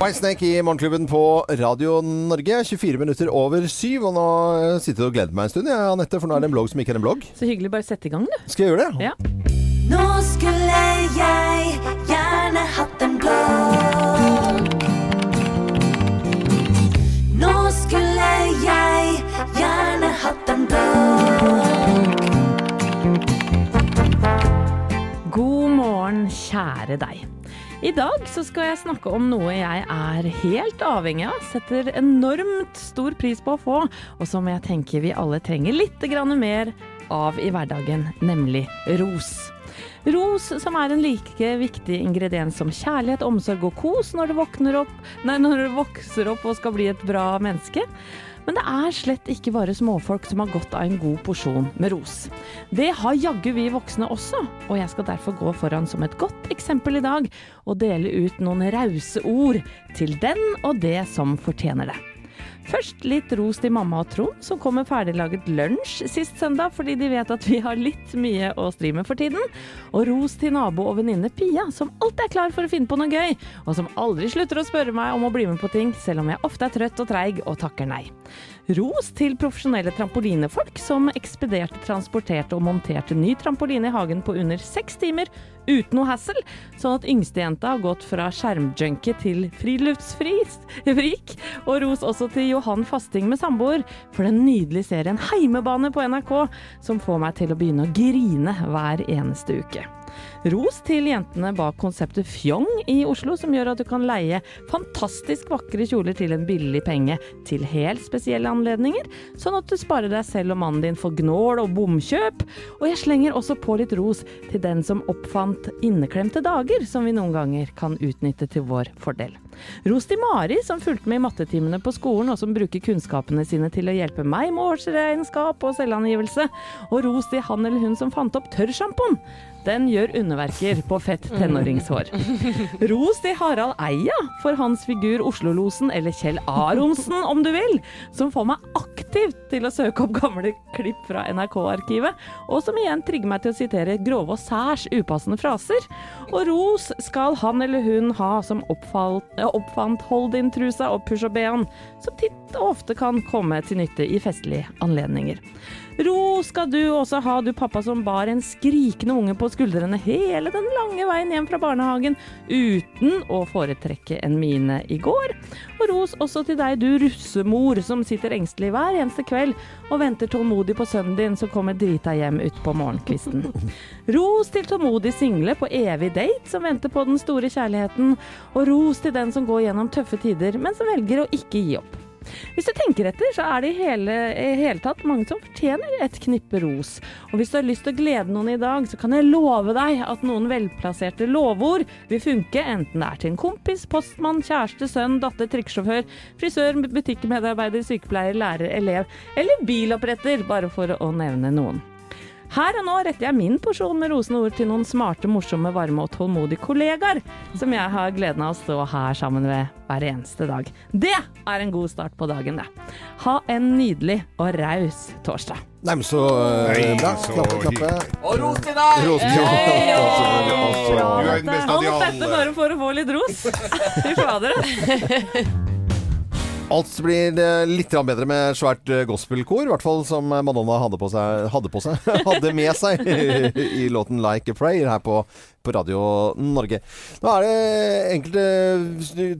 Speaker 1: Whitesnake i Morgenklubben på Radio Norge. 24 minutter over syv. Og nå eh, sitter du og gleder meg en stund, jeg, Anette, for nå er det en blogg som ikke er en blogg.
Speaker 2: Så hyggelig. Bare sette i gang, du.
Speaker 1: Skal jeg gjøre det?
Speaker 2: Ja.
Speaker 11: Nå skulle jeg gjerne hatt en blå. Nå skulle jeg gjerne hatt en blå.
Speaker 2: God morgen, kjære deg. I dag så skal jeg snakke om noe jeg er helt avhengig av, setter enormt stor pris på å få, og som jeg tenker vi alle trenger litt mer av i hverdagen, nemlig ros. Ros som er en like viktig ingrediens som kjærlighet, omsorg og kos når du, opp, nei, når du vokser opp og skal bli et bra menneske. Men det er slett ikke bare småfolk som har godt av en god porsjon med ros. Det har jaggu vi voksne også, og jeg skal derfor gå foran som et godt eksempel i dag og dele ut noen rause ord til den og det som fortjener det. Først litt ros til mamma og Trond, som kom med ferdiglaget lunsj sist søndag, fordi de vet at vi har litt mye å stri med for tiden. Og ros til nabo og venninne Pia, som alltid er klar for å finne på noe gøy, og som aldri slutter å spørre meg om å bli med på ting, selv om jeg ofte er trøtt og treig og takker nei. Ros til profesjonelle trampolinefolk som ekspederte, transporterte og monterte ny trampoline i hagen på under seks timer uten noe hassle, sånn at yngstejenta har gått fra skjermjunkie til friluftsfrik. Og ros også til Johan Fasting med samboer for den nydelige serien Heimebane på NRK, som får meg til å begynne å grine hver eneste uke. Ros til jentene bak konseptet Fjong i Oslo, som gjør at du kan leie fantastisk vakre kjoler til en billig penge til helt spesielle anledninger, sånn at du sparer deg selv og mannen din for gnål og bomkjøp. Og jeg slenger også på litt ros til den som oppfant inneklemte dager, som vi noen ganger kan utnytte til vår fordel. Ros til Mari, som fulgte med i mattetimene på skolen, og som bruker kunnskapene sine til å hjelpe meg med årsregnskap og selvangivelse. Og ros til han eller hun som fant opp tørrsjampoen. Den gjør underverker på fett tenåringshår. Ros til Harald Eia for hans figur Oslo-losen, eller Kjell Aronsen om du vil, som får meg aktivt til å søke opp gamle klipp fra NRK-arkivet, og som igjen trigger meg til å sitere grove og særs upassende fraser. Og ros skal han eller hun ha som oppfalt, oppfant hold-in-trusa og push-up-BH-en, som titt og ofte kan komme til nytte i festlige anledninger. Ro skal du også ha, du pappa som bar en skrikende unge på skuldrene hele den lange veien hjem fra barnehagen uten å foretrekke en mine i går. Og ros også til deg, du russemor som sitter engstelig hver eneste kveld og venter tålmodig på sønnen din som kommer drita hjem utpå morgenkvisten. Ros til tålmodig single på evig date som venter på den store kjærligheten, og ros til den som går gjennom tøffe tider, men som velger å ikke gi opp. Hvis du tenker etter, så er det i hele, i hele tatt mange som fortjener et knippe ros. Og hvis du har lyst til å glede noen i dag, så kan jeg love deg at noen velplasserte lovord vil funke, enten det er til en kompis, postmann, kjæreste, sønn, datter, trikkesjåfør, frisør, butikkmedarbeider, sykepleier, lærer, elev eller biloppretter, bare for å nevne noen. Her og nå retter jeg min porsjon med rosende ord til noen smarte, morsomme, varme og tålmodige kollegaer som jeg har gleden av å stå her sammen med hver eneste dag. Det er en god start på dagen, det. Ha en nydelig og raus torsdag.
Speaker 1: Nei, men så eh,
Speaker 4: Nei,
Speaker 1: bra.
Speaker 4: så
Speaker 1: Klappe, klappe.
Speaker 12: Og ros til deg!
Speaker 1: Ros til
Speaker 2: Hei,
Speaker 1: Ja,
Speaker 2: ja,
Speaker 4: Du er den
Speaker 2: dette.
Speaker 4: beste av de
Speaker 2: Alt dette bare for å få litt ros. Fy fader.
Speaker 1: Alt blir eh, litt bedre med svært eh, gospelkor, i hvert fall som Madonna hadde på seg, hadde, på seg, hadde med seg i låten 'Like a Prayer' her på, på Radio Norge. Nå er det enkelte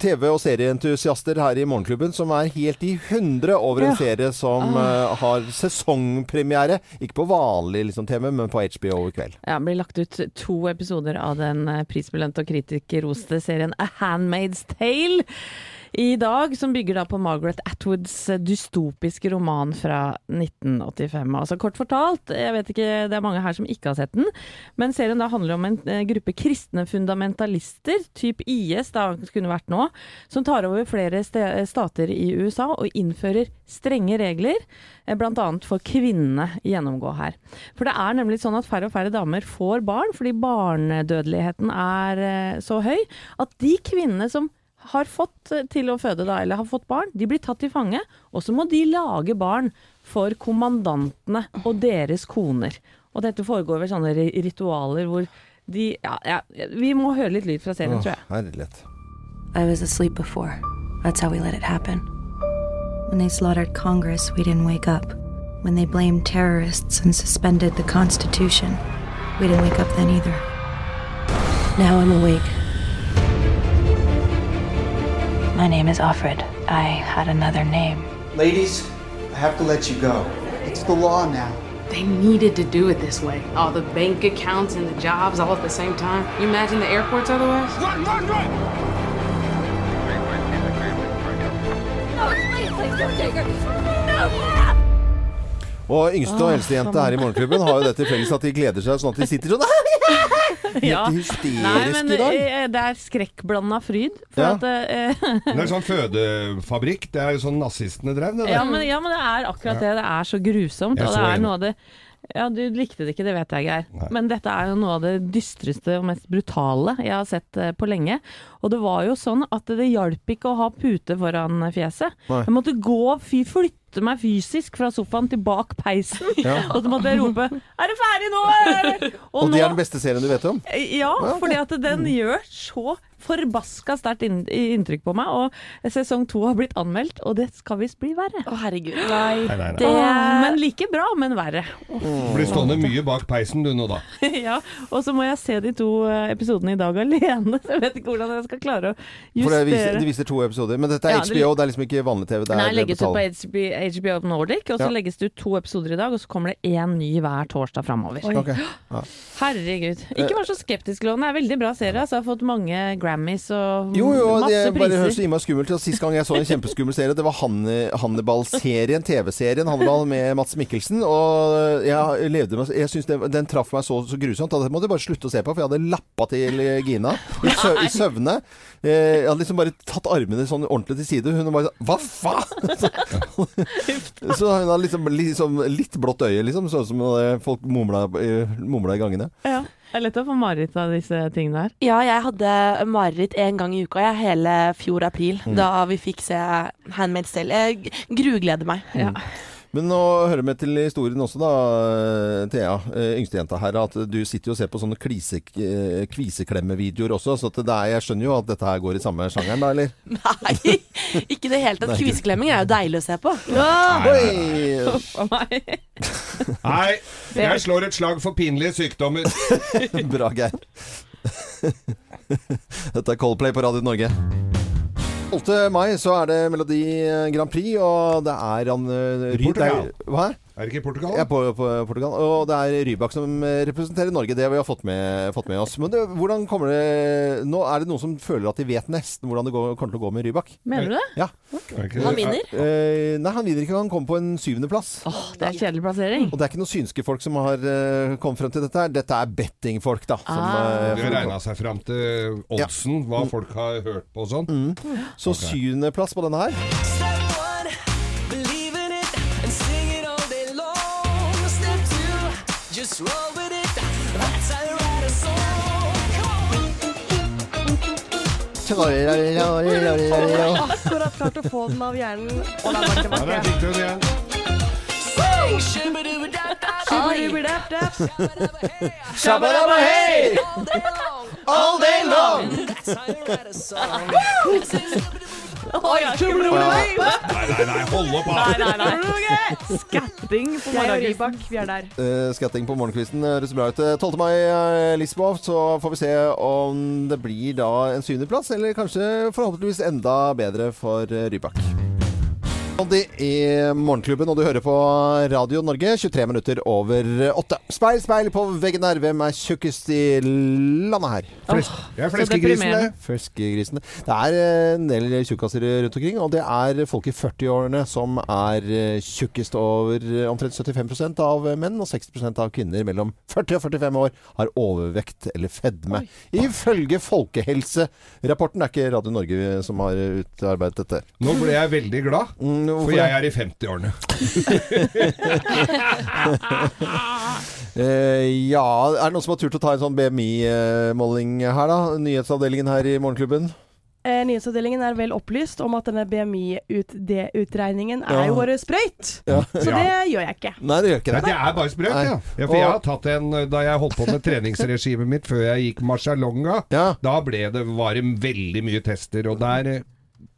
Speaker 1: TV- og serieentusiaster her i Morgenklubben som er helt i hundre over en
Speaker 2: Ja.
Speaker 1: serie som eh, har sesongpremiere. Ikke på vanlig liksom, TV, men på HBO i kveld.
Speaker 2: Ja, det blir lagt ut to episoder av den eh, prisbelønte og kritikerroste serien A Handmaid's Tale i dag, som bygger da på Margaret Atwoods eh, dystopiske roman fra 1985. Altså kort fortalt, jeg vet ikke, det er mange her som ikke har sett den, men serien da handler om en eh, gruppe kristne fundamentalister, typ IS da kunne vært nå, som tar over flere stater i USA og innfører strenge regler, bl.a. blant annet for kvinnene gjennomgå her. For det er nemlig sånn at færre og færre damer får barn, fordi barnedødeligheten er eh, så høy, at de kvinnene som har fått eh, til å føde da, eller har fått barn, de blir tatt til fange, og så må de lage barn for kommandantene og deres koner. Og dette foregår ved sånne ritualer hvor de ja, ja, Vi må høre litt lyd fra serien, tror jeg.
Speaker 1: Herlighet.
Speaker 10: I was asleep before. That's how we let it happen. When they slaughtered Congress, we didn't wake up. When they blamed terrorists and suspended the Constitution, we didn't wake up then either. Now I'm awake. My name is Alfred. I had another name.
Speaker 13: Ladies, I have to let you go. It's the law now.
Speaker 14: They needed to do it this way. All the bank accounts and the jobs all at the same time. You imagine the airports otherwise? Run, run, run!
Speaker 1: Og yngste og eldste jente her i Morgenklubben har jo det til felles at de gleder seg sånn at de sitter sånn
Speaker 2: Ja.
Speaker 1: Helt hysterisk
Speaker 2: Nei, men
Speaker 1: i dag.
Speaker 2: eh, det er skrekkblanda fryd. For
Speaker 4: Ja.
Speaker 2: at eh,
Speaker 4: Det er sånn fødefabrikk. Det er jo sånn nazistene drev, det
Speaker 2: ja, men, ja, men det er akkurat det. Det er så grusomt.
Speaker 4: Jeg
Speaker 2: Og det er noe av det ja, Du likte det ikke, det vet jeg, Geir. Men dette er jo noe av det dystreste og mest brutale jeg har sett eh, på lenge. Og det var jo sånn at det hjalp ikke å ha pute foran fjeset.
Speaker 1: Nei.
Speaker 2: Jeg måtte gå, fy, flytte meg fysisk fra sofaen til bak peisen.
Speaker 1: Ja.
Speaker 2: Og så måtte jeg rope 'Er det ferdig nå?' eller?»
Speaker 1: Og,
Speaker 2: Og
Speaker 1: det
Speaker 2: nå
Speaker 1: er den beste serien du vet om?
Speaker 2: ja,
Speaker 1: Ja, okay.
Speaker 2: fordi at den gjør så forbaska sterkt inntrykk på meg. Og sesong to har blitt anmeldt, og det skal visst bli verre.
Speaker 3: Å, herregud.
Speaker 4: Nei, nei, nei.
Speaker 2: Det... men like bra, men verre.
Speaker 4: Oh, blir stående mye bak peisen du nå, da.
Speaker 2: ja, og så må jeg se de to eh, episodene i dag alene, så jeg vet ikke hvordan jeg skal klare å
Speaker 1: For det viser, de viser to episoder. Men dette er
Speaker 2: Ja,
Speaker 1: HBO, det er liksom ikke vanlig TV. Det er
Speaker 2: Nei, legges ut på. HBO, HBO Nordic, og så
Speaker 1: Ja.
Speaker 2: legges det ut to episoder i dag, og så kommer det én ny hver torsdag framover.
Speaker 1: Okay. Ja.
Speaker 2: Herregud. Ikke vær så skeptisk, Låne. Det er veldig bra serie. Altså, jeg har fått mange Grammys og
Speaker 1: Jo, jo,
Speaker 2: masse
Speaker 1: det bare høres
Speaker 2: så
Speaker 1: innmari skummelt ut. Sist gang jeg så en kjempeskummel serie, det var Han- Hannibal-serien, TV-serien Hannibal med Mats Mikkelsen. Og jeg levde med Jeg syns den traff meg så, så grusomt jeg måtte bare slutte å se på, for jeg hadde lappa til Gina i, sø, i søvne. Eh, Jeg hadde liksom bare tatt armene sånn ordentlig til side. Hun bare sånn Hva faen?! Så, så hun hadde liksom, liksom litt blått øye, liksom. Sånn som eh, folk mumla, eh, mumla i gangene.
Speaker 2: Ja. Det er lett å få mareritt av disse tingene her.
Speaker 3: Ja, jeg hadde mareritt en gang i uka, jeg, hele fjor april,
Speaker 1: Mm.
Speaker 3: da vi fikk se Handmade Tale. Jeg grugleder meg.
Speaker 1: Men nå hører vi til historien også, da, Thea, eh, yngstejenta her, at du sitter jo og ser på sånne klise, eh, kviseklemmevideoer også. Så at det er, jeg skjønner jo at dette her går i samme sjangeren, da, eller?
Speaker 3: Nei, ikke i det hele tatt. Kviseklemming er jo deilig å se på.
Speaker 2: Nei.
Speaker 4: Nei, jeg slår et slag for pinlige sykdommer.
Speaker 1: Bra, Geir. Dette er Coldplay på Radio Norge. 12. mai så er det Melodi Grand Prix, og det er han eh, Ry-
Speaker 4: Portugal.
Speaker 1: det er- Hva?
Speaker 4: Er det ikke Portugal?
Speaker 1: Ja, på, på Portugal. Og det er Rybak som eh, representerer Norge. Det vi har fått med, fått med oss. Men det, hvordan kommer det Nå er det noen som føler at de vet nesten hvordan det går, kommer til å gå med Rybak.
Speaker 2: Mener du det?
Speaker 1: Ja.
Speaker 3: Han vinner?
Speaker 1: Eh, nei, han vinner ikke. Han kommer på en syvendeplass.
Speaker 2: Åh, det er kjedelig plassering.
Speaker 1: Og det er ikke noen synske folk som har uh, kommet frem til dette her. Dette er bettingfolk, da. Som,
Speaker 2: Ah.
Speaker 1: eh,
Speaker 4: De har regna seg fram til oddsen, hva folk har hørt på og sånn.
Speaker 1: Mm. Så
Speaker 4: okay.
Speaker 1: syvendeplass på denne her.
Speaker 5: Akkurat klart å få den av hjernen. Og der var den
Speaker 4: Ja,
Speaker 5: tilbake.
Speaker 4: fikk du den igjen.
Speaker 1: Shabba-dabba, hey!
Speaker 11: All day long.
Speaker 4: Nei, nei, nei, hold opp!
Speaker 2: Nei,
Speaker 4: da.
Speaker 2: nei, nei. Skatting på
Speaker 5: Jeg og
Speaker 2: morgenkvisten.
Speaker 5: Rybak, vi er der.
Speaker 1: Uh, Skatting på morgenkvisten høres bra ut. Eh, 12. mai, uh, Lisboa, så får vi se om det blir da en syvendeplass, eller kanskje forhåpentligvis enda bedre for eh, Rybak. Det er Morgenklubben, og du hører på Radio Norge, 23 minutter over åtte. Speil, speil på veggen her, Hvem er tjukkest i landet her?
Speaker 4: Flesk. Jeg er
Speaker 2: fleskegrisene.
Speaker 4: fleskegrisen, det.
Speaker 1: Det er eh, en del tjukkaser rundt omkring, og det er folk i 40-årene som er eh, tjukkest over eh, omtrent 75% av menn, og 60% av kvinner mellom 40 og 45 år har overvekt eller fedme. Ifølge Folkehelserapporten. Det er ikke Radio Norge som har utarbeidet dette.
Speaker 4: Nå ble jeg veldig glad,
Speaker 1: Mm,
Speaker 4: for jeg er i 50-årene.
Speaker 1: uh, ja, er det noen som har turt å ta en sånn BMI-måling her, da? Nyhetsavdelingen her i Morgenklubben?
Speaker 5: Eh, nyhetsavdelingen er vel opplyst om at denne BMI-utregningen er
Speaker 1: Ja.
Speaker 5: jo bare sprøyt.
Speaker 1: Ja.
Speaker 5: Så
Speaker 4: Ja.
Speaker 5: det gjør jeg ikke.
Speaker 1: Nei, det gjør ikke det.
Speaker 4: Nei,
Speaker 1: det.
Speaker 4: er bare sprøyt, ja. ja. For jeg har tatt en Da jeg holdt på med treningsregimet mitt før jeg gikk marsjalonga,
Speaker 1: Ja.
Speaker 4: da ble det, var det veldig mye tester, og der eh,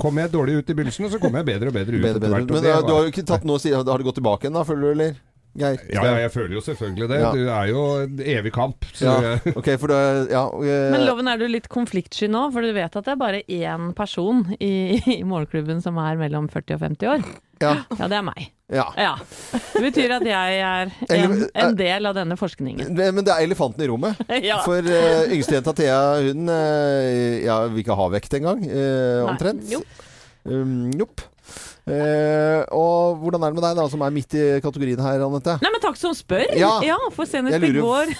Speaker 4: kom jeg dårlig ut i begynnelsen, og så kom jeg bedre og bedre ut
Speaker 1: Bedre,
Speaker 4: etter
Speaker 1: bedre.
Speaker 4: hvert. og
Speaker 1: Men eh,
Speaker 4: var-
Speaker 1: du har jo ikke tatt noe siden Har det gått tilbake igjen, da, føler du, eller? Geir?
Speaker 4: Ja, ja, jeg føler jo selvfølgelig det.
Speaker 1: Ja.
Speaker 4: Det er jo en evig kamp. Så
Speaker 1: Ja, Okay, for det Ja. eh,
Speaker 2: Men Loven, er du litt konfliktsky nå? For du vet at det er bare én person i, i målklubben som er mellom 40 og 50 år?
Speaker 1: ja.
Speaker 2: Ja, det er meg.
Speaker 1: Ja.
Speaker 2: Ja. Det betyr at jeg er en, en del av denne forskningen.
Speaker 1: Men det er elefanten i rommet.
Speaker 2: Ja.
Speaker 1: For uh, yngstejenta Thea, hun uh, ja, vil ikke ha vekt engang, uh, omtrent.
Speaker 2: Jo.
Speaker 1: Um, Jopp. Eh, og hvordan er det med deg, da, som er midt i kategorien her, Anette?
Speaker 2: Nei, men takk som spør.
Speaker 1: Ja.
Speaker 2: for senest i går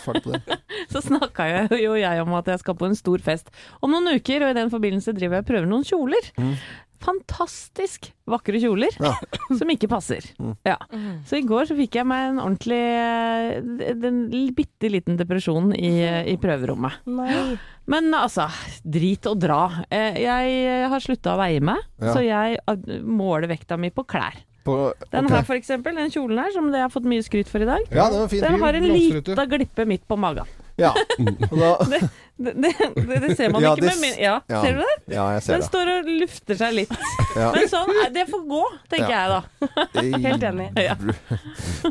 Speaker 2: så snakka jo jeg om at jeg skal på en stor fest om noen uker, og i den forbindelse driver jeg og prøver noen kjoler.
Speaker 1: Mm.
Speaker 2: Fantastisk vakre kjoler
Speaker 1: Ja.
Speaker 2: som ikke passer.
Speaker 1: Mm.
Speaker 2: Ja. Så i går så fikk jeg meg en ordentlig eh, En bitte liten depresjon i, i prøverommet.
Speaker 5: Nei.
Speaker 2: Men altså, drit og dra. Eh, Jeg har slutta å veie meg,
Speaker 1: Ja.
Speaker 2: så jeg eh, måler vekta mi på klær.
Speaker 1: På,
Speaker 2: Den her for eksempel, den kjolen her som jeg har fått mye skryt for i dag.
Speaker 1: Ja, den fin.
Speaker 2: Den har en lita glippe midt på magen.
Speaker 1: Ja. Da,
Speaker 2: Det, det, det, det ser man
Speaker 1: Ja,
Speaker 2: ikke min Ja,
Speaker 1: ja.
Speaker 2: ser du det?
Speaker 1: ja, jeg ser
Speaker 2: Den
Speaker 1: det.
Speaker 2: står og lufter seg litt.
Speaker 1: Ja.
Speaker 2: Men sånn, eh, det får gå, tenker
Speaker 1: Ja.
Speaker 2: jeg da.
Speaker 5: Helt enig.
Speaker 2: Ja.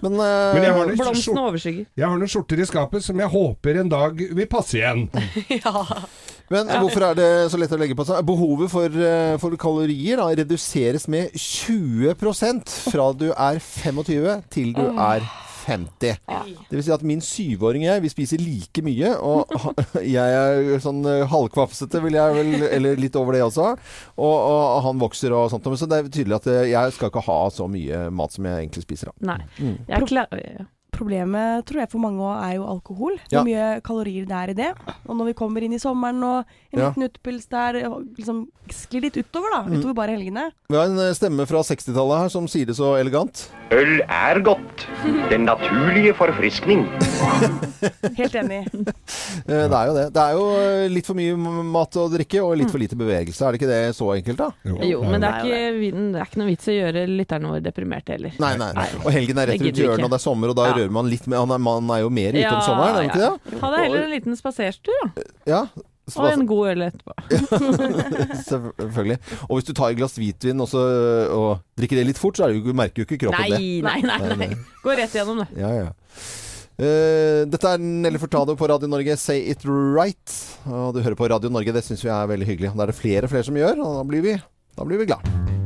Speaker 1: Men, uh,
Speaker 4: Men jeg har, noen
Speaker 2: Blomsten overskygger.
Speaker 4: jeg har noen skjorter i skapet som jeg håper en dag vil passe igjen. ja.
Speaker 1: Men hvorfor er det så lett å legge på seg? Behovet for, eh, for kalorier da, reduseres med 20% fra du er 25 til du er 50. Det vil si at min syvåring og jeg, vi spiser like mye, og jeg er sånn halvkvafsete, vil jeg vel, eller litt over det også, og, og han vokser og sånt. Så det er tydelig at eh, jeg skal ikke ha så mye mat som jeg egentlig spiser. Da.
Speaker 2: Nei.
Speaker 1: Mm.
Speaker 2: Jeg klarer
Speaker 5: Problemet tror jeg for mange også er jo alkohol.
Speaker 1: Ja.
Speaker 5: Hvor mye kalorier det er i det. Og når vi kommer inn i sommeren og en
Speaker 1: Ja.
Speaker 5: liten utpils der liksom sklir litt utover, da.
Speaker 1: Mm.
Speaker 5: Utover bare helgene.
Speaker 1: Vi har en eh, stemme fra 60-tallet her som sier det så elegant.
Speaker 12: Øl er godt. Den naturlige forfriskning.
Speaker 5: Helt enig.
Speaker 1: Eh, Det er jo det. Det er jo eh, litt for mye mat og drikke, og litt for lite bevegelse. Er det ikke det så enkelt, da?
Speaker 2: Jo, men det er, ikke, det er ikke noe vits å gjøre lytterne våre deprimerte heller.
Speaker 1: Nei, nei. Og helgen er rett rundt hjørnet, og det er sommer, og da
Speaker 2: Ja.
Speaker 1: rører man litt med Han er, man er jo mer ute om sommeren, er det ikke det?
Speaker 2: Ha deg heller en liten spaserstur, da.
Speaker 1: Ja.
Speaker 2: Og en god øl etterpå.
Speaker 1: Selvfølgelig. Og hvis du tar et glass hvitvin og, så, og drikker det litt fort, så er det jo, merker jo ikke kroppen det.
Speaker 2: Nei, nei, nei, Går Gå rett gjennom det.
Speaker 1: Ja, ja. Uh, dette er Nelly Furtado på Radio Norge, Say It Right. Og du hører på Radio Norge, det syns vi er veldig hyggelig. Det er det flere og flere som gjør, og da blir vi, da blir vi glad.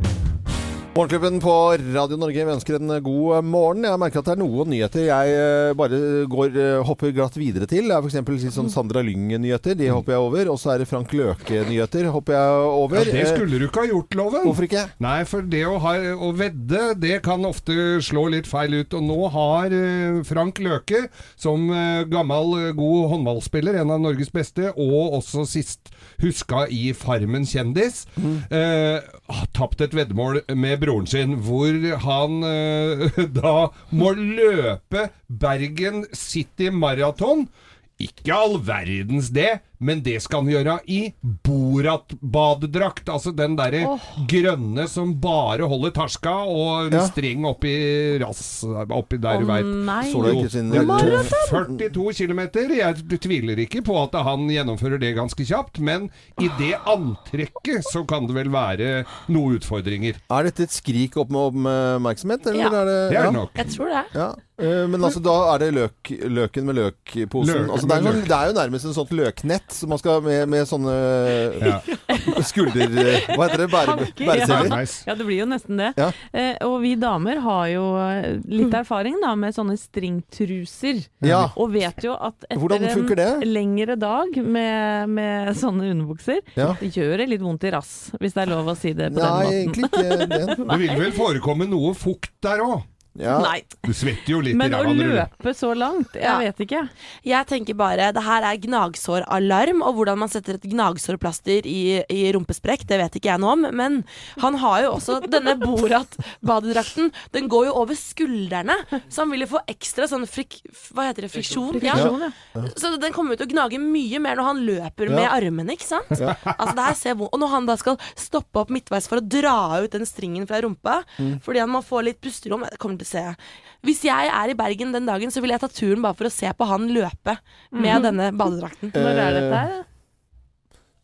Speaker 1: Morgenklubben på Radio Norge vi ønsker en god morgen. Jeg merker at det er noen nyheter jeg eh, bare går, eh, hopper glatt videre til. Det er f.eks. sånn Sandra Lyng-nyheter. De hopper jeg over. Og så er det Frank Løke-nyheter. Hopper jeg over.
Speaker 4: Ja, det
Speaker 1: Eh,
Speaker 4: skulle du ikke ha gjort, Loven.
Speaker 1: Hvorfor ikke?
Speaker 4: Nei, for det å, ha, å vedde, det kan ofte slå litt feil ut. Og nå har eh, Frank Løke, som eh, gammel eh, god håndballspiller, en av Norges beste, og også sist huska i Farmen kjendis, eh, har tapt et veddemål med broren sin, hvor han eh, da må løpe Bergen City Marathon. Ikke all verdens det, men det skal han gjøre i Borat-badedrakt. Altså den derre grønne som bare holder tarska, og en
Speaker 1: Ja.
Speaker 4: streng oppi rass oppi der du
Speaker 2: Å,
Speaker 4: veit.
Speaker 2: nei.
Speaker 1: Så du ikke sin-
Speaker 4: Det er
Speaker 1: Maraton?
Speaker 4: 42 km. Jeg tviler ikke på at han gjennomfører det ganske kjapt, men i det antrekket så kan det vel være noen utfordringer.
Speaker 1: Er dette et skrik opp med oppmerksomhet, eller
Speaker 3: Ja.
Speaker 1: er det
Speaker 4: Det er
Speaker 1: ja?
Speaker 4: nok.
Speaker 3: Jeg tror det.
Speaker 1: Ja, eh, men altså da er det løk, løken med løkposen.
Speaker 4: Løken
Speaker 1: Altså, det, er sånn, det er jo nærmest en sånt løknett som man skal med, med sånne
Speaker 4: Ja.
Speaker 1: skulder... Hva heter det? Bære, bæreseler?
Speaker 4: Ja.
Speaker 2: Ja, det blir jo nesten det.
Speaker 1: Ja.
Speaker 2: Eh, og vi damer har jo eh, litt erfaring da med sånne stringtruser.
Speaker 1: Ja.
Speaker 2: Og vet jo at etter en lengre dag med, med sånne underbukser,
Speaker 1: Ja.
Speaker 2: det gjør det litt vondt i rass, hvis det er lov å si det på
Speaker 1: Nei,
Speaker 2: den måten.
Speaker 1: egentlig ikke det.
Speaker 4: Det vil vel forekomme noe fukt der òg?
Speaker 1: Ja.
Speaker 2: Nei,
Speaker 4: Du svetter jo litt
Speaker 2: men
Speaker 4: i
Speaker 2: å
Speaker 4: ræva når du
Speaker 2: løpe så langt, jeg
Speaker 3: Ja.
Speaker 2: vet ikke.
Speaker 3: Jeg tenker bare det her er gnagsåralarm, og hvordan man setter et gnagsårplaster i, i rumpesprekk, det vet ikke jeg noe om. Men han har jo også denne Borat-badedrakten. Den går jo over skuldrene, så han vil jo få ekstra sånn frik... Hva heter det? Friksjon? Ja.
Speaker 2: Friksjon, ja.
Speaker 3: Så den kommer jo til å gnage mye mer når han løper
Speaker 1: Ja.
Speaker 3: med armene, ikke sant? Altså det her ser vondt Og når han da skal stoppe opp midtveis for å dra ut den stringen fra rumpa,
Speaker 1: Mm.
Speaker 3: fordi han må få litt pusterom det kommer til å se Hvis jeg er i Bergen den dagen, så vil jeg ta turen bare for å se på han løpe med denne badedrakten.
Speaker 2: Når er
Speaker 1: Eh,
Speaker 2: dette her?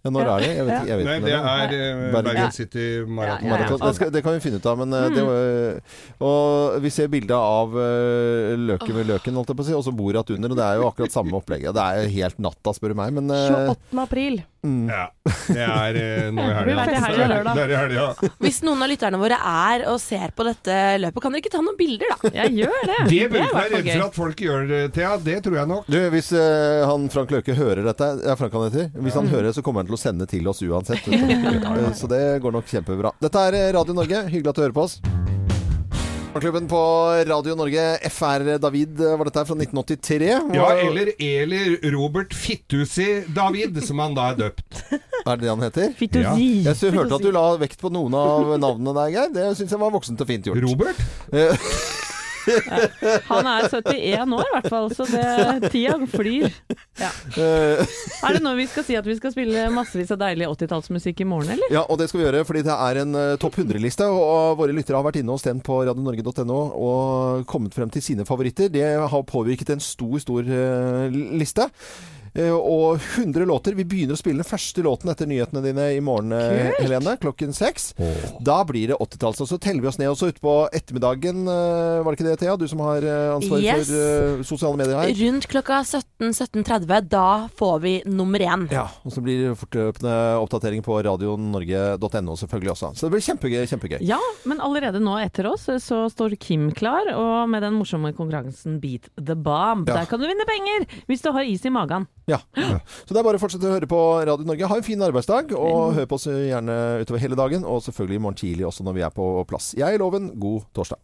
Speaker 1: Ja, når er det? Jeg vet, jeg vet
Speaker 4: Nei, det er eh,
Speaker 1: Bergen.
Speaker 4: Bergen City Marathon.
Speaker 2: Ja, ja.
Speaker 1: Det, skal, det kan vi finne ut av. Men eh, det var, og vi ser bilde av løken ved løken, holdt jeg på å si, og så Borat under. Og det er jo akkurat samme opplegget. Det er jo helt natta, spør du meg. Men eh,
Speaker 5: 28. april.
Speaker 4: Ja. Det er eh, nå i helga.
Speaker 3: Det blir helga.
Speaker 4: Det er i helga.
Speaker 3: Hvis noen av lytterne våre er og ser på dette løpet, kan dere ikke ta noen bilder, da?
Speaker 2: Jeg gjør det.
Speaker 4: Det bør du ikke være redd for at folk gjør, det, Thea. Det tror jeg nok.
Speaker 1: Du, hvis eh, han Frank Løke hører dette Ja, Frank han heter. Hvis han hører det, så kommer han til å sende til oss uansett. Så det går nok kjempebra. Dette er eh, Radio Norge. Hyggelig at du hører på oss. Morgenklubben på Radio Norge. FR David eh, var dette her fra 1983.
Speaker 4: Ja, eller Eller Robert Fittusi David, som han da er døpt.
Speaker 1: Er det det han heter?
Speaker 4: Fittusi.
Speaker 1: Jeg synes, hørte at du la vekt på noen av navnene der, Geir. Det syns jeg var voksent og fint gjort.
Speaker 4: Robert?
Speaker 2: Han er 71 år i hvert fall, så det, tida flyr. Ja. Er det nå vi skal si at vi skal spille massevis av deilig 80-tallsmusikk i morgen, eller?
Speaker 1: Ja, og det skal vi gjøre fordi det er en eh, topp 100-liste. Og våre lyttere har vært inne og stemt på radionorge.no og kommet frem til sine favoritter. Det har påvirket en stor, stor eh, liste. Eh, og 100 låter. Vi begynner å spille den første låten etter nyhetene dine i morgen, eh,
Speaker 2: Kult.
Speaker 1: Helene. Klokken seks. Da blir det 80-talls. Og så teller vi oss ned også utpå ettermiddagen. eh, Var det ikke det, Thea? Du som har ansvar
Speaker 3: Yes.
Speaker 1: for sosiale medier her.
Speaker 3: Rundt klokka 17-17.30, da får vi nummer én.
Speaker 1: Ja, og så blir det fortløpende oppdatering på radionorge.no selvfølgelig også. Så det blir kjempegøy. kjempegøy.
Speaker 2: Ja, men allerede nå etter oss så står Kim klar, og med den morsomme konkurransen Beat the Bomb.
Speaker 1: Ja.
Speaker 2: Der kan du vinne penger hvis du har is i magen.
Speaker 1: Ja. Så det er bare å fortsette å høre på Radio Norge. Ha en fin arbeidsdag, og hør på oss gjerne utover hele dagen. Og selvfølgelig i morgen tidlig også når vi er på plass. Jeg er Loven. God torsdag.